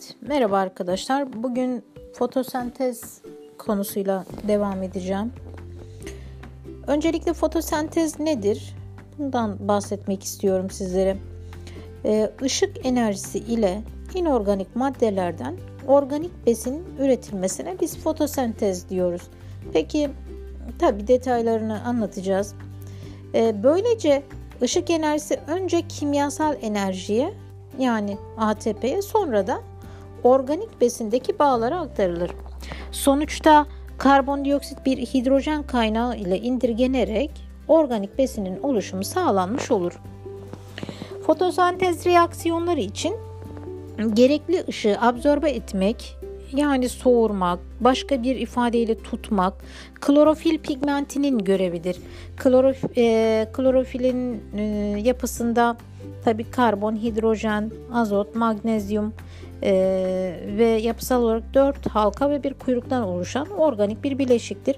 Evet, merhaba arkadaşlar. Bugün fotosentez konusuyla devam edeceğim. Öncelikle fotosentez nedir? Bundan bahsetmek istiyorum sizlere. Ee, ışık enerjisi ile inorganik maddelerden organik besin üretilmesine biz fotosentez diyoruz. Peki, tabi detaylarını anlatacağız. Ee, böylece ışık enerjisi önce kimyasal enerjiye yani ATP'ye sonra da organik besindeki bağlara aktarılır. Sonuçta karbondioksit bir hidrojen kaynağı ile indirgenerek organik besinin oluşumu sağlanmış olur. Fotosentez reaksiyonları için gerekli ışığı absorbe etmek yani soğurmak, başka bir ifadeyle tutmak klorofil pigmentinin görevidir. Klorof, e, klorofilin e, yapısında tabi karbon, hidrojen, azot, magnezyum e, ve yapısal olarak 4 halka ve bir kuyruktan oluşan organik bir bileşiktir.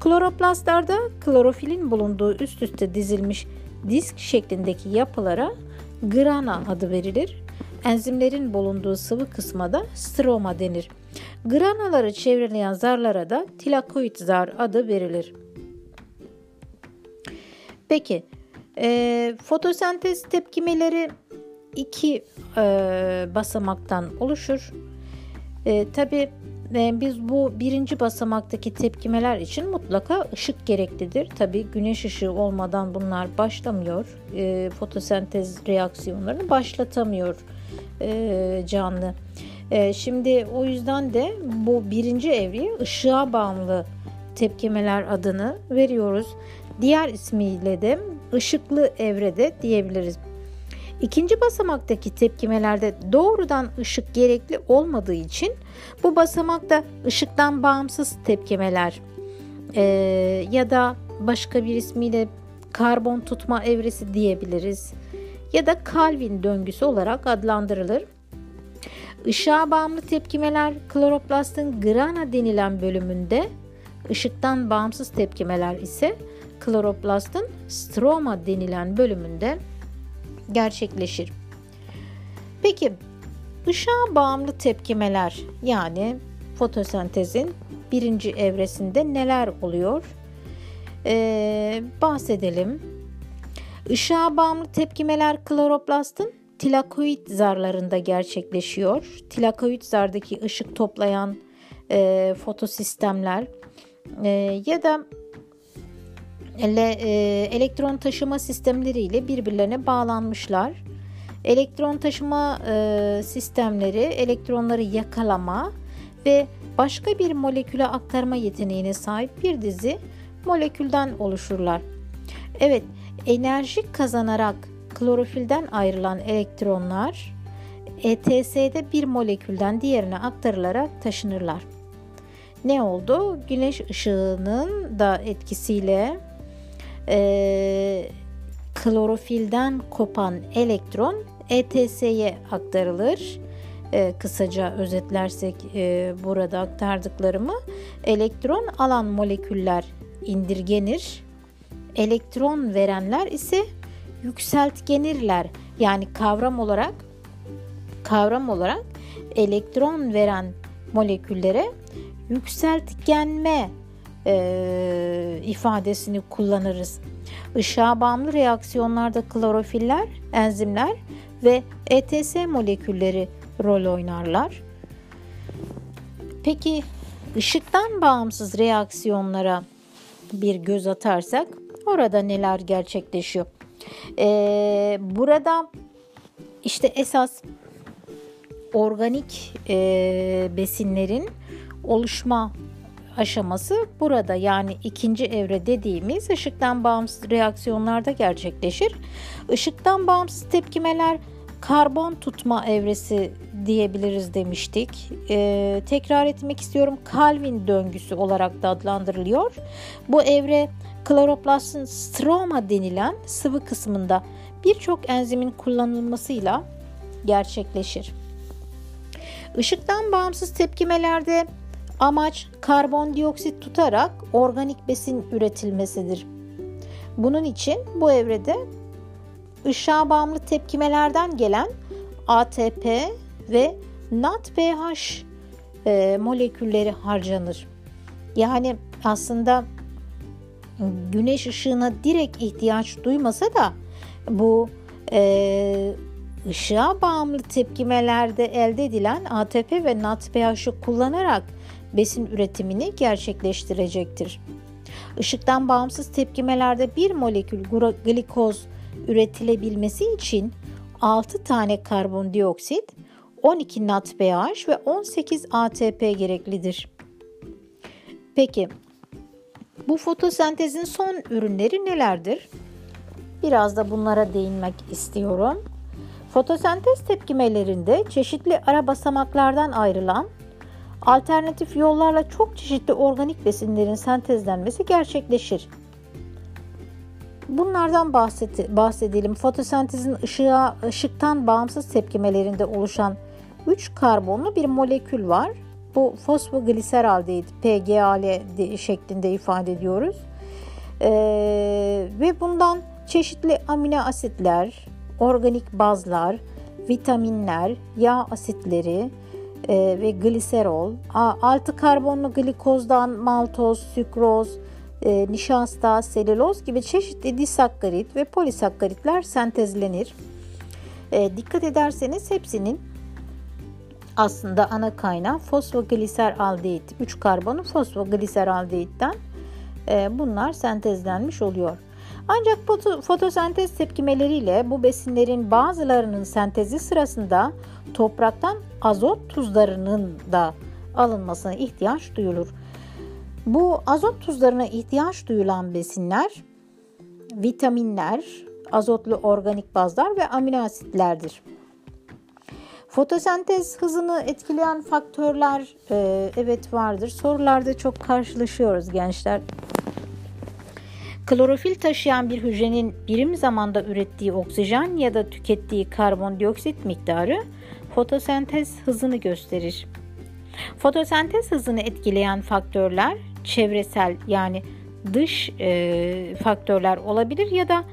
Kloroplastlarda klorofilin bulunduğu üst üste dizilmiş disk şeklindeki yapılara grana adı verilir. Enzimlerin bulunduğu sıvı kısma da stroma denir. Granaları çevreleyen zarlara da tilakoid zar adı verilir. Peki e, fotosentez tepkimeleri iki e, basamaktan oluşur. E, Tabi e, biz bu birinci basamaktaki tepkimeler için mutlaka ışık gereklidir. Tabi güneş ışığı olmadan bunlar başlamıyor. E, fotosentez reaksiyonlarını başlatamıyor e, canlı. E, şimdi o yüzden de bu birinci evreye ışığa bağımlı tepkimeler adını veriyoruz. Diğer ismiyle de ışıklı evrede diyebiliriz. İkinci basamaktaki tepkimelerde doğrudan ışık gerekli olmadığı için bu basamakta ışıktan bağımsız tepkimeler e, ya da başka bir ismiyle karbon tutma evresi diyebiliriz ya da Calvin döngüsü olarak adlandırılır. Işığa bağımlı tepkimeler kloroplastın grana denilen bölümünde, ışıktan bağımsız tepkimeler ise kloroplastın stroma denilen bölümünde gerçekleşir. Peki ışığa bağımlı tepkimeler yani fotosentezin birinci evresinde neler oluyor? Ee, bahsedelim. Işığa bağımlı tepkimeler kloroplastın tilakoid zarlarında gerçekleşiyor. Tilakoid zardaki ışık toplayan e, fotosistemler e, ya da ele, e, elektron taşıma sistemleriyle birbirlerine bağlanmışlar. Elektron taşıma e, sistemleri elektronları yakalama ve başka bir moleküle aktarma yeteneğine sahip bir dizi molekülden oluşurlar. Evet, enerji kazanarak klorofilden ayrılan elektronlar ETS'de bir molekülden diğerine aktarılarak taşınırlar. Ne oldu? Güneş ışığının da etkisiyle e, klorofilden kopan elektron ETS'ye aktarılır. E, kısaca özetlersek e, burada aktardıklarımı elektron alan moleküller indirgenir. Elektron verenler ise yükseltgenirler. Yani kavram olarak kavram olarak elektron veren moleküllere yükseltgenme e, ifadesini kullanırız. Işığa bağımlı reaksiyonlarda klorofiller, enzimler ve ETS molekülleri rol oynarlar. Peki ışıktan bağımsız reaksiyonlara bir göz atarsak orada neler gerçekleşiyor? Ee, burada işte esas organik e, besinlerin oluşma aşaması burada yani ikinci evre dediğimiz ışıktan bağımsız reaksiyonlarda gerçekleşir. Işıktan bağımsız tepkimeler karbon tutma evresi diyebiliriz demiştik. Ee, tekrar etmek istiyorum. Calvin döngüsü olarak da adlandırılıyor. Bu evre kloroplastın stroma denilen sıvı kısmında birçok enzimin kullanılmasıyla gerçekleşir. Işıktan bağımsız tepkimelerde Amaç karbondioksit tutarak organik besin üretilmesidir. Bunun için bu evrede ışığa bağımlı tepkimelerden gelen ATP ve NADPH e, molekülleri harcanır. Yani aslında güneş ışığına direkt ihtiyaç duymasa da bu e, ışığa bağımlı tepkimelerde elde edilen ATP ve NADPH'ı kullanarak besin üretimini gerçekleştirecektir. Işıktan bağımsız tepkimelerde bir molekül glikoz üretilebilmesi için 6 tane karbondioksit, 12 NADPH ve 18 ATP gereklidir. Peki bu fotosentezin son ürünleri nelerdir? Biraz da bunlara değinmek istiyorum. Fotosentez tepkimelerinde çeşitli ara basamaklardan ayrılan alternatif yollarla çok çeşitli organik besinlerin sentezlenmesi gerçekleşir. Bunlardan bahsedelim. Fotosentezin ışığa, ışıktan bağımsız tepkimelerinde oluşan 3 karbonlu bir molekül var. Bu fosfogliseraldehit PGAL şeklinde ifade ediyoruz. Ee, ve bundan çeşitli amino asitler, organik bazlar, vitaminler, yağ asitleri e, ve gliserol, altı karbonlu glikozdan maltoz, sükroz, e, nişasta, selüloz gibi çeşitli disakkarit ve polisakkaritler sentezlenir. E, dikkat ederseniz hepsinin aslında ana kaynağı fosfogliseraldehit. 3 karbonu fosfogliseraldehitten e, bunlar sentezlenmiş oluyor. Ancak fotosentez tepkimeleriyle bu besinlerin bazılarının sentezi sırasında topraktan azot tuzlarının da alınmasına ihtiyaç duyulur. Bu azot tuzlarına ihtiyaç duyulan besinler vitaminler, azotlu organik bazlar ve amino asitlerdir. Fotosentez hızını etkileyen faktörler e, evet vardır. Sorularda çok karşılaşıyoruz gençler. Klorofil taşıyan bir hücrenin birim zamanda ürettiği oksijen ya da tükettiği karbondioksit miktarı fotosentez hızını gösterir. Fotosentez hızını etkileyen faktörler çevresel yani dış e, faktörler olabilir ya da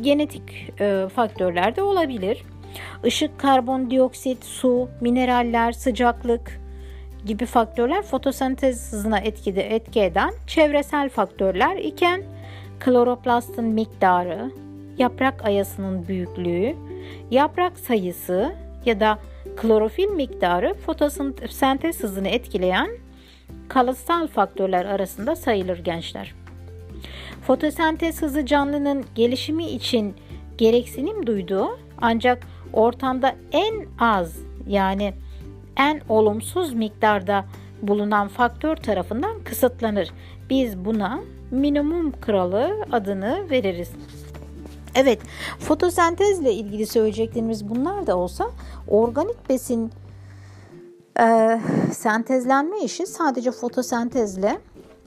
genetik e, faktörler de olabilir. Işık, karbondioksit, su, mineraller, sıcaklık gibi faktörler fotosentez hızına etkide etki eden çevresel faktörler iken kloroplastın miktarı, yaprak ayasının büyüklüğü, yaprak sayısı ya da klorofil miktarı fotosentez hızını etkileyen kalıtsal faktörler arasında sayılır gençler. Fotosentez hızı canlının gelişimi için gereksinim duyduğu ancak ortamda en az yani en olumsuz miktarda bulunan faktör tarafından kısıtlanır. Biz buna minimum kralı adını veririz. Evet, fotosentezle ilgili söyleyeceklerimiz bunlar da olsa organik besin e, sentezlenme işi sadece fotosentezle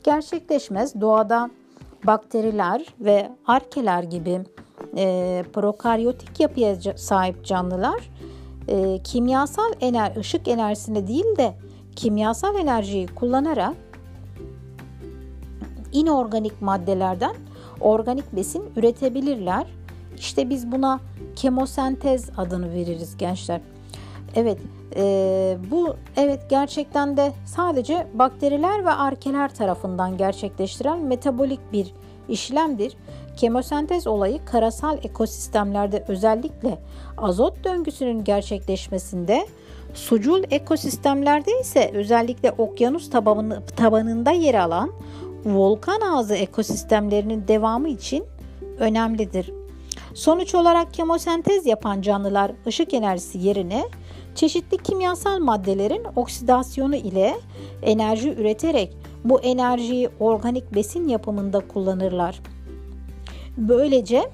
gerçekleşmez. Doğada bakteriler ve arkeler gibi e, prokaryotik yapıya sahip canlılar e, kimyasal ener ışık enerjisini değil de kimyasal enerjiyi kullanarak inorganik maddelerden organik besin üretebilirler. İşte biz buna kemosentez adını veririz gençler. Evet, e, bu evet gerçekten de sadece bakteriler ve arkeler tarafından gerçekleştirilen metabolik bir işlemdir. Kemosentez olayı karasal ekosistemlerde özellikle azot döngüsünün gerçekleşmesinde, sucul ekosistemlerde ise özellikle okyanus tabanı, tabanında yer alan volkan ağzı ekosistemlerinin devamı için önemlidir. Sonuç olarak kemosentez yapan canlılar ışık enerjisi yerine çeşitli kimyasal maddelerin oksidasyonu ile enerji üreterek bu enerjiyi organik besin yapımında kullanırlar. Böylece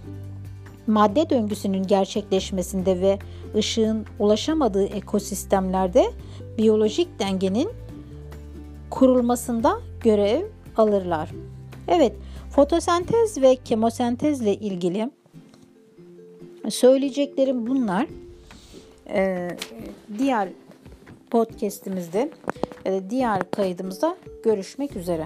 madde döngüsünün gerçekleşmesinde ve ışığın ulaşamadığı ekosistemlerde biyolojik dengenin kurulmasında görev alırlar. Evet, fotosentez ve kemosentezle ilgili söyleyeceklerim bunlar. Ee, diğer podcast'imizde, e, diğer kaydımızda görüşmek üzere.